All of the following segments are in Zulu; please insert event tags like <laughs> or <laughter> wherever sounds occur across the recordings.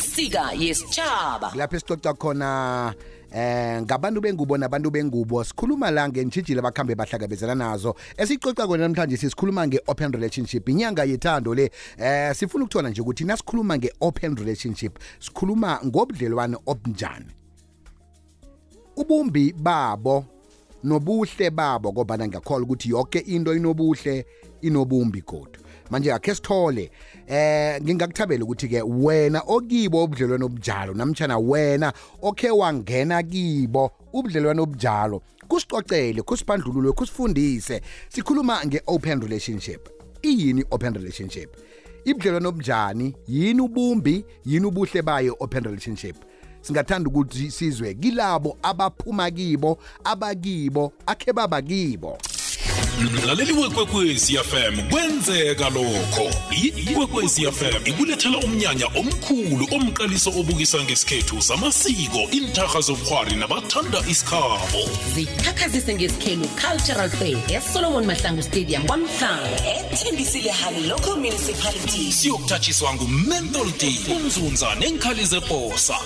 isika yesitshaba lapho esicoca khona eh ngabantu bengubo nabantu bengubo sikhuluma la ngentshijile abakhambe bahlangabezana nazo. Esicoca kona namhlanje sisikhuluma nge-open relationship inyanga yethando le eh sifuna ukuthola nje ukuthi nasikhuluma nge-open relationship sikhuluma ngobudlelwane obunjani? Ubumbi babo nobuhle babo ngoba ngiyakholwa ukuthi yonke into inobuhle inobumbi kodwa manje akhe sithole. Eh ngingakuthabela ukuthi ke wena okibo ubudlelwane obujalo namtjana wena okhe wangena kibo ubudlelwane obujalo kusicocele kusibandlulule kusifundise sikhuluma nge-open relationship. Iyini open relationship? Ibudlelwane obunjani? Yini ubumbi? Yini ubuhle bayo open relationship? Singathanda ukuthi sizwe kilabo abaphuma kibo abakibo akhe baba kibo. Mlaleli wekwekwezi fm kwenzeka lokho. Ikwekwezi fm ikulethela umnyanya omkhulu omqaliso obukisa ngesikhethu samasiko intarha zobukghwari nabathanda isikhabo. Zikhakhazise ngesikhelu cultural fair esolomon mahlangu stadium kwamhlanga. Ethembisile hali local municipality. Siyokuthatshiswa ngumental d umzunza nenkhali zeposa.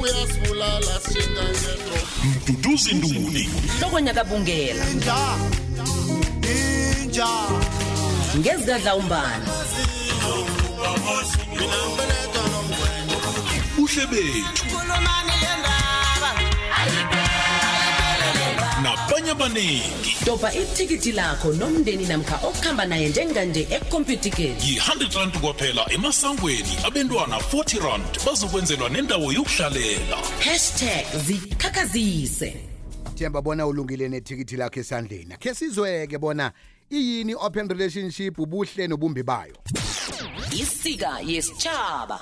Uyasibulala singangedro mduduzi nduli. Hlokonyakabungela inja inja ngezidladla umbani mina ngibelethwa nomgwenya buhle bethu nabanye abaningi dobha ithikithi lakho nomndeni namkha okuhamba naye njenganje ekhompyutikeni yi-100 rand kwaphela emasangweni. Abentwana 40 rand bazokwenzelwa nendawo yokuhlalela. Hashtag zikhakhazise. Themba bona ulungile nethikithi lakho esandleni. Akhe sizweke bona iyini open relationship ubuhle nobumbi bayo. Isika yesitshaba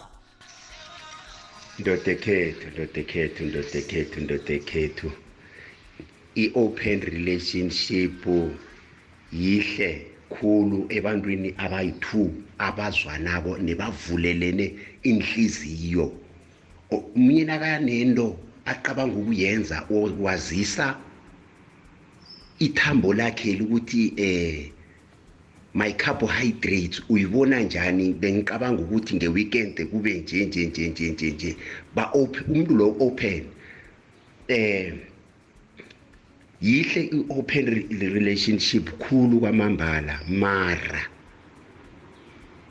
ndodekhethu ndodekhethu ndodekhethu ndodekhethu. I-open relationship yihle khulu ebantwini abayi-two abazwanako nebavulelene inhliziyo. O- mina aqabanga ukuyenza okwazisa ithambo lakhe ukuthi eh my carbohydrates uyibona njani? Bengicabanga ukuthi ngeweekend kube nje nje nje nje nje nje ba umuntu lo open eh yihle i-open re- relationship khulu kwamambala mara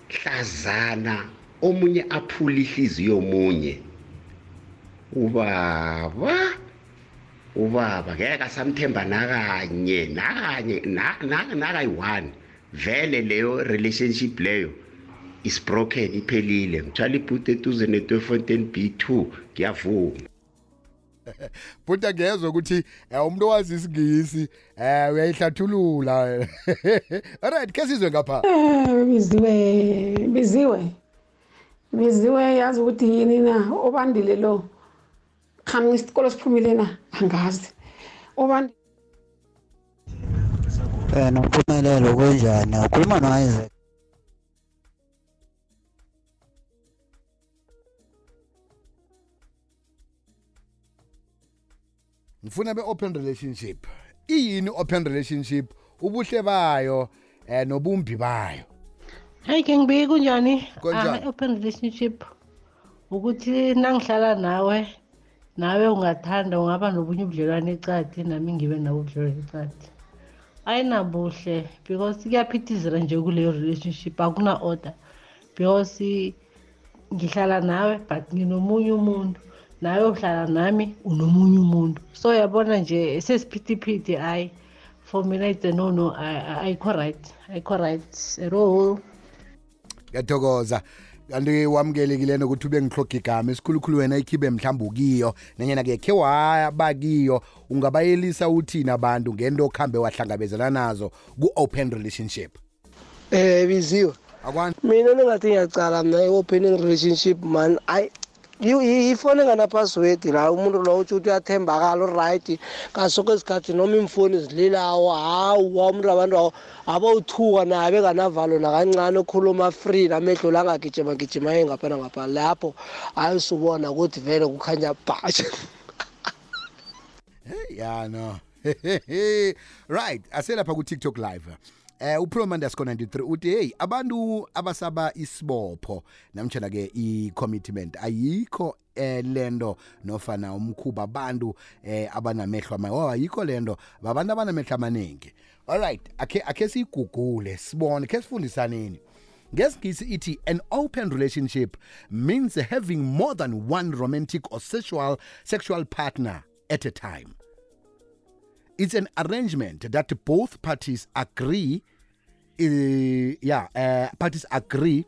hlazana omunye aphula ihliziyo yomunye ubaba ubaba ngeke asamthemba nakanye nakanye na- na- nakayi-one. Vele leyo relationship leyo is broken iphelile. Ngithwala ibhuti eduze netwefontein b two. Ngiyavuma. <laughs> Futhi ngezwe ukuthi eh, umuntu owazi isingisi eh uyayihlathulula. <laughs> Alright ke sizwe ngapha. Eh, biziwe biziwe. Biziwe yazi ukuthi yini na? Obandile lo. Khami isikolo siphumile na? Angazi. Obandile Eh nompumelelo kunjani? Ukhuluma no-Isaac. ngifuna be-open relationship. Iyini open relationship? Ubuhle bayo eh nobumbi bayo. Hayi ke ngibike kunjani? Kunjani? Ah, open relationship ukuthi nangihlala nawe nawe ungathanda ungaba nobunye ubudlelwane ecadi nami ngibe nabo ubudlelwane ecadi ayinabuhle because kuyaphithizela nje kuleyo relationship akuna-order because ngihlala nawe but nginomunye umuntu. Nawe uhlala nami unomunye umuntu. So yabona nje sesiphithiphithi hayi for mina it's a no no I- I- ayikho right ayikho right at all. Ngiyathokoza. Kanti wamukelekile nokuthi ube ngihloga igama esikhulukhulu wena ikhibe mhlawumbe ukiyo nanyana-ke khe waba kiyo ungabayelisa uthini abantu ngento okhambe wahlangabezana nazo ku-open relationship Eh biziwe. akwani Mina ningathi ngiyacala mina i-opening relationship man. Ay ifoni engana password la umuntu lo uthi uthi uyathembakala uright. Kasoko isikhathi noma imfoni zililawo hawu umuntu abantu awo abawuthuka naye bekanavalo nakancane okhuluma free namehlo la angagijima gijima engapha nangapha. Lapho ayisubona ukuthi vele kukhanya bhatsha <laughs> ya no. <laughs> Right aselapha ku-tiktok live. Eh upro underscore 93 uthi hey abantu abasaba isibopho namtjana ke i-commitment ayikho eh lento nofana umkhuba abantu eh abanamehlo amayo oh, ayikho lento babantu abanamehlo amaningi alright akhe akhe siyigugule sibone khe sifundisaneni. Ngesingisi ithi an open relationship means having more than one romantic or sexual sexual partner at a time. It's an arrangement that both parties agree uh, yeah uh, parties agree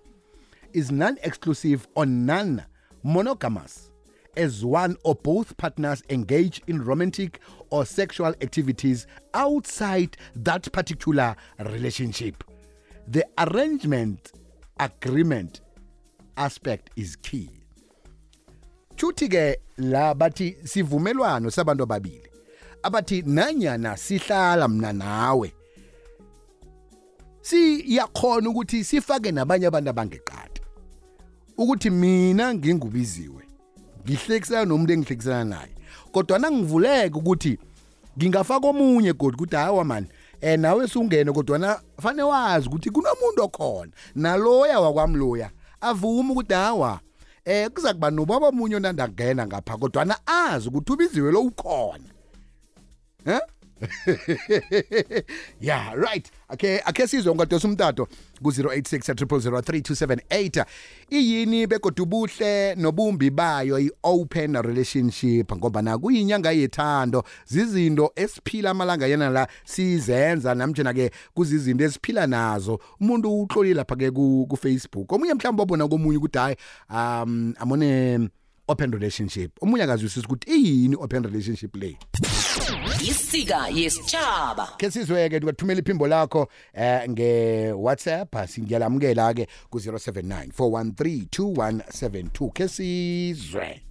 is non-exclusive or non-monogamous as one or both partners engage in romantic or sexual activities outside that particular relationship. The arrangement agreement aspect is key. Chuthi ke la bathi sivumelwano sabantu ababili abathi nanyana sihlala mina nawe. Siyakhona ukuthi sifake nabanye abantu abangeqadi. Ukuthi mina ngingubiziwe ngihlekisana nomuntu engihlekisana naye. Kodwa nangivuleka ukuthi ngingafaka omunye godi ukuthi hawa mani eh nawe sungene. Kodwa na fanele wazi ukuthi kunomuntu okhona naloya wakwamloya avuma ukuthi hawa eh kuza kuba nobaba omunye onandangena ngapha. Kodwa na azi ukuthi ubiziwe lo ukhona. Eh? <laughs> Yeah right. Okay akhe sizwe ungadosa umtato ku-086 iyini begodwa ubuhle nobumbi bayo i-open relationship? Ngoba na kuyinyanga yethando zizinto esiphila amalanga yena la sizenza namtjena-ke kuzizinto esiphila nazo. Umuntu uhloli lapha-ke ku-facebook. Omunye mhlawumbe wabona komunye ukuthi hayi um amone open relationship. Omunye akazwisisa ukuthi iyini open relationship le? Isika yesitshaba ke sizweke ungathumela iphimbo lakho eh nge-whatsapp singiyalamukela ke ku-079 413 2172 ke sizwe.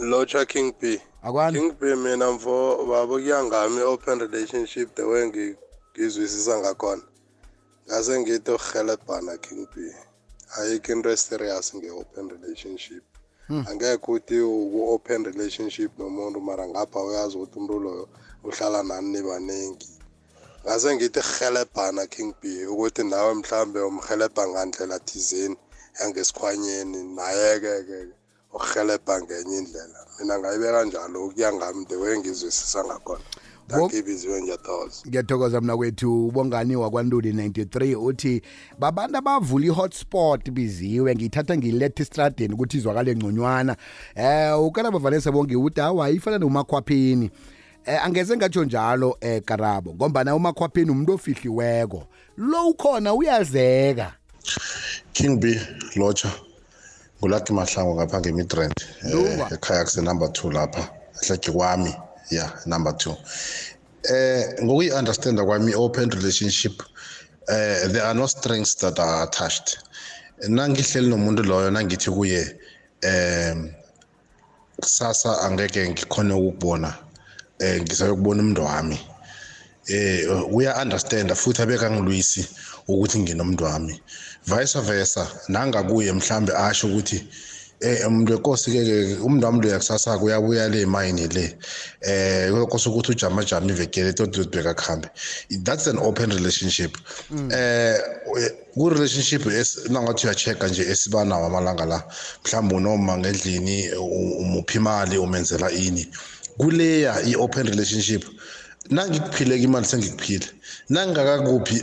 Locha king b. Akwani? King b mina mfo babo kuyangami open relationship the way ngi- ngizwisisa ngakhona. Ngase ngithi ukuhelebhana king b. Ayikho into eserious nge-open relationship. Angekho ukuthi uku-open relationship nomuntu mara ngapha uyazi ukuthi umuntu loyo uhlala nani nibaningi ngase ngithi helebhana king b ukuthi nawe mhlambe umhelebha ngandlela thizeni yangesikhwanyeni naye-ke-ke ukuhelebha ngenye indlela. Mina ngayibeka njalo ukuya ngami the way ngizwisisa ngakhona. Dangibiziwe ngiyathokoza. Ngiyathokoza mna kwethu ubongani wakwantuli 93 uthi babantu abavula i-hotspot biziwe ngiyithatha ngiyiletha estradeni ukuthi izwakale ngconywana. Eh ukalaba vanessa bonge uthi hawa ifana nomakhwaphini eh angeze ngatsho njalo eh karabo ngombana umakhwaphini umuntu ofihliweko. Lo ukhona uyazeka. King b locha ngulaki mahlango ngapha ngemidrand Lungwa. ekhaya kusenumber two lapha ehleki kwami ya number two. Eh ngokuyi-understanda kwami i-open relationship eh there are no strings that are attached. Nangihleli nomuntu loyo nangithi kuye um kusasa angeke ngikhone ukukubona eh ngisayokubona umntu wami. Eh uya-understanda futhi abekangilwisi ukuthi nginomntu wami. Vice versa nangakuye mhlambe asho ukuthi eh umuntu wenkosi ke umntu wami lo yakusasa kuyabuya le mayini le. Eh kose ukuthi ujama jama ivekele tot uzibheka kuhambe that's an open relationship. Eh ku relationship nangathi uyachecka nje esibanawo amalanga la mhlawumbe unoma ngendlini umuphi imali umenzela ini. Kuleya i-open relationship. Nangikuphileka imali sengikuphile. Nangingakakuphi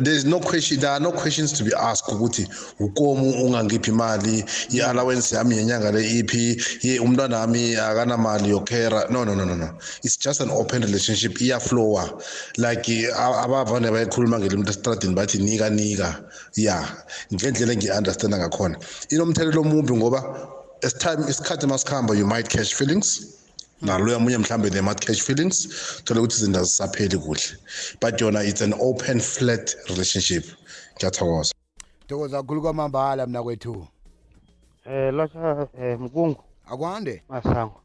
there's no question there are no questions to be asked ukuthi ukomu ungangiphi imali i-allowance yami yenyanga le iphi ye umntwana wami akanamali yokhera no no no no no. It's just an open relationship iyaflowa. Like abavane bayikhuluma ngelimntu esitradini bathi nika nika. Ya ngendlela engiyi-understanda ngakhona. Inomthelelo omubi ngoba as time isikhathi masikhamba you might catch feelings. Naloya munye mhlambe they might catch feelings thole ukuthi izinto azisapheli kuhle. But yona it's an open flat relationship. Ngiyathokoza. Thokoza kakhulu kwamambala mna kwethu. Eh locha eh mkungu. Akwande? Masango.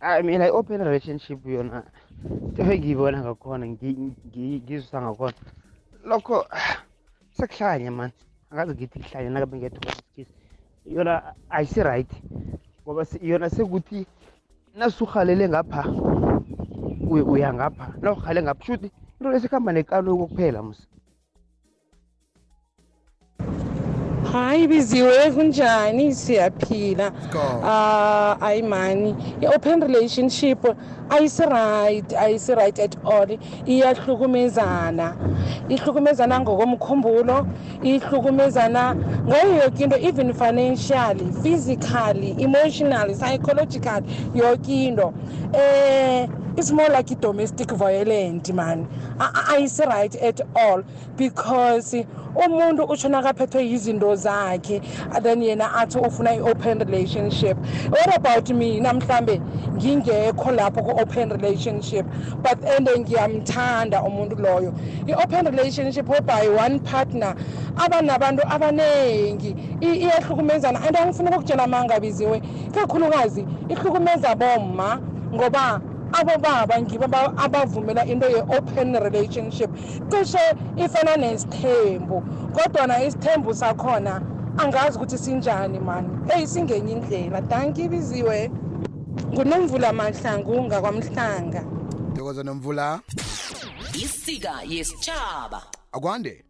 Ah mina i-open relationship yona into engiyibona ngakhona ngi- ngi- ngizwisisa ngakhona. Lokho sekuhlanya man. Angazi ngithi kuhlanya nakabe ngiyathokoza isikisi yona ayisi right ngoba se- yona sekuthi nasuhalele ngapha uy- uya ngapha nawuhale ngapha shuthi into lesikuhamba nekaloku kuphela musa hayi biziwe kunjani siyaphila. Ah ayi mani. I-open relationship ayisi-right ayisi-right at all. Iyahlukumezana. Ihlukumezana ngokomkhumbulo ihlukumezana ngayo yoke into even financially physically emotionally psychological yoke into. Eh it's more like i-domestic violent man. A- a- ayisi-right at all because umuntu utsho nakaphethwe yizinto zakhe then yena athi ufuna i-open relationship. What about mina mhlambe ngingekho lapho ku-open relationship but and ngiyamthanda umuntu loyo. I-open relationship whereby one partner abanabantu abaningi i- iyahlukumezana. And angifuna ukukutshela mangabiziwe kakhulukazi ihlukumeza bomma ngoba abobaba ngibo aba- abavumela into ye-open relationship. Cishe ifana nesithembu kodwana isithembu sakhona angazi ukuthi sinjani mani. Eyi singenye indlela. Danki ibiziwe. Ngunomvula mahlangu ngakwamhlanga. Thokoza nomvula. Isika yesitshaba akwande?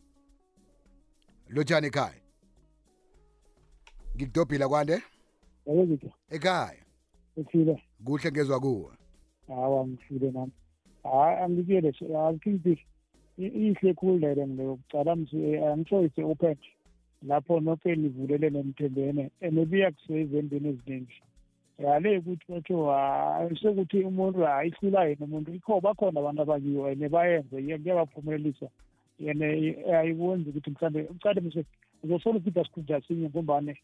Lotshani ekhaya? Ngikudobhila kwande yabezitha ekhaya? Uphile kuhle ngezwa kuwe. Hawa ngifile nami hayi angikuyele akhimphi ihle khulu lele leyo kucala angitsho ise open lapho nonke nivulele nemthembene and iyakuseva entweni eziningi yale ukuthi batsho ayisekuthi umuntu ayihlula yena umuntu ikho bakhona abantu abakiyo and bayenze kuyabaphumelelisa yena ayikwenzi ukuthi mhlawumbe ucale mse uzosola ukuphinda sikhundla sinye ngombane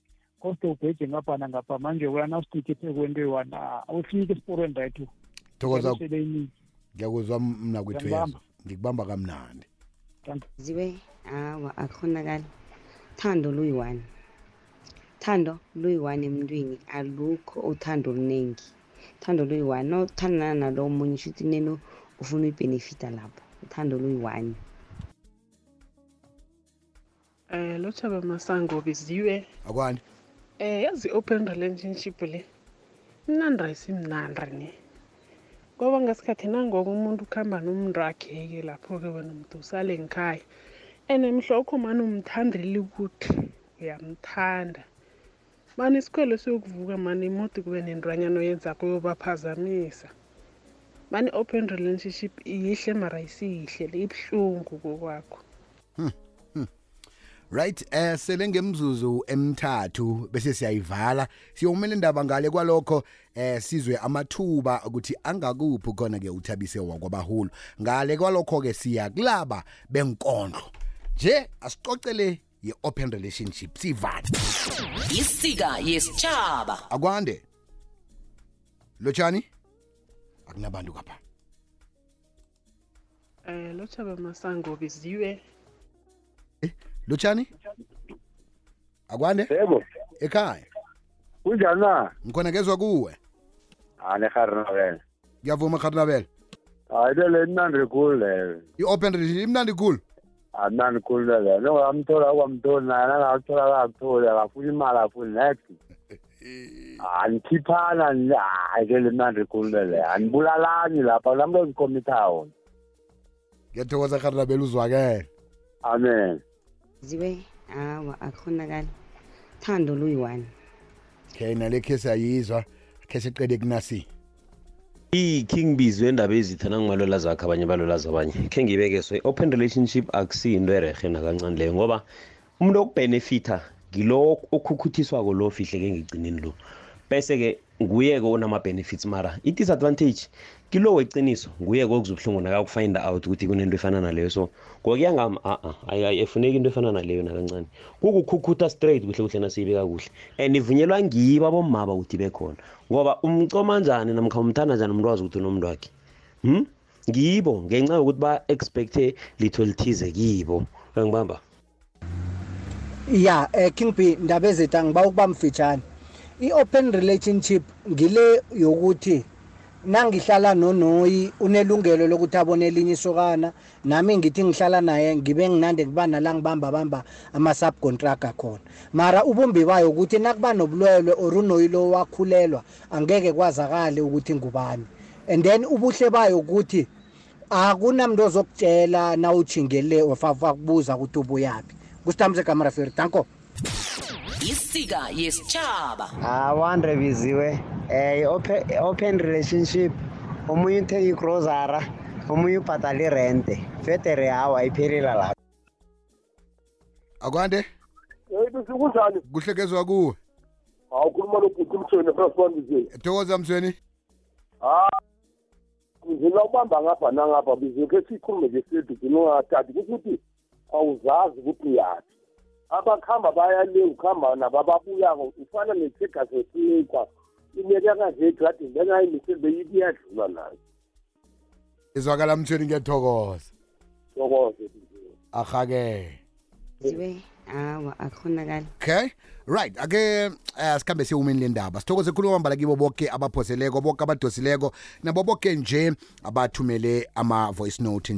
kodwa ubheje ngapha nangapha manje wena usitike phekwento eyi-one awufike esiporweni right thokoza seleiningi ngiyakuzwa mna kwethu Ngiyakubamba. yezo ngikubamba kamnandi. Ziwe hawa akukhonakali. Thando luyi-one. Thando luyi-one emntwini alukho uthando oluningi uthando luyi-one nothandana nalo omunye shuthi kuneno ufuna uyibhenefita lapho. Uthando luyi-one. Um lothaba masango biziwe akwande um yazi i-open relationship le? Mnandi ayisimnandi ne. Ngoba ngasikhathi nangoku umuntu ukuhamba nomuntu wakhe-ke lapho-ke wena muntu usale ngikhaya and mhlokho mani umthandeli ukuthi uyamthanda. Mani isikhwelo siyokuvuka mani imodi kube nentwanyana oyenzako yobaphazamisa mani open relationship iyihle mara ayisiyihle le ibuhlungu kokwakho right eh sele ngemzuzu emithathu bese siyayivala. Siyomela indaba ngale kwalokho eh sizwe amathuba ukuthi angakuphi khona ke uthabise wakwabahulu ngale kwalokho ke siya kulaba benkondlo. Nje asicocele ye-open relationship sivale. Isika yesitshaba akwande? Lotshani? Akunabantu kapha. Um lothaba masango biziwe lotshani akwande yebo ekhaya kunjani? Na ngikhona kezwa kuwe hane harnabele ngiyavuma kharinabela hayi le le imnandi khulu leyo. I-open relationship imnandi khulu? Amnandi khulu leyo nongamthola akwamtholi naye nangakuthola akakutholi akafuni imali afuni next. Anikhiphana ni- hayi ke le mnandi khulu lele anibulalani lapha lamntu ozikhomithawo ngiyathokoza kharinabela uzwakele. Amen ziwe hawa akukhonakali thando luyi-one. Okay nale khe siyayizwa khe siqede kunasi. I-king biz wendaba ezithana ngimalola zakhe abanye balolaza abanye. Khe ngibeke so i-open relationship akusiyinto erehe nakancane leyo ngoba umuntu okubhenefitha ngilo okhukhuthiswako lo fihleke ngegcineni lo. Bese-ke nguye-ke onama-benefits mara. I-disadvantage kilo weqiniso nguye-ke okuzobuhlungu nakakufind out ukuthi kunento efana naleyo so ngokuya ngami a efuneki into efana naleyo nakancane. Kukukhukhutha straight kuhle kuhle nasiyibeka kuhle. And ivunyelwa ngibo abomaba ukuthi bekhona. Ngoba umcoma njani namkha umthanda njani umuntu wazi ukuthi unomuntu wakhe hmm? ngibo ngenxa yokuthi ba-expecte litho lithize kibo. Angibamba ya eh King B ndaba ezethu ngiba ukuba mfitshane i-open relationship ngile yokuthi nangihlala nonoyi unelungelo lokuthi abone elinye isokana nami ngithi ngihlala naye ngibe nginande kuba nala ngibamba bamba ama-subcontractor khona mara ubumbi bayo ukuthi nakuba nobulwelwe or unoyi lo wakhulelwa angeke kwazakale ukuthi ngubani and then ubuhle bayo ukuthi akunamntu ozokutshela na ujingele wafafa kubuza ukuthi ubuyaphi kusithamse kamaraferi danko isika yesitshaba awandre biziwe eh open, open relationship. Omunye uthenga igrosara omunye ubhadala irente federe hawa iphelila lapho akwande? Hey bisi kunjani kuhle kezwa kuwe. Awukhuluma nobhuti umthweni first thokoza mthweni ah ngizela ubamba ngapha nangapha biziwe ke sikhulume nje sithi zinongathathi ukuthi awuzazi ukuthi uyaphi abakuhamba baya le ukuhamba nabo ababuyako ufana nethega zesinikwa imeka kanje egradini bengayimiseli beyiyadlula nayo. Izwakala mthweni ngiyathokoza. Tokoze ahake. Ziwe hawa akhonakali okay right ake uh, sikhambe siyewumeni lendaba. Sithokoze khulu kwambala kibo boke abaphoseleko boke abadosileko nabo boke nje abathumele ama-voice note.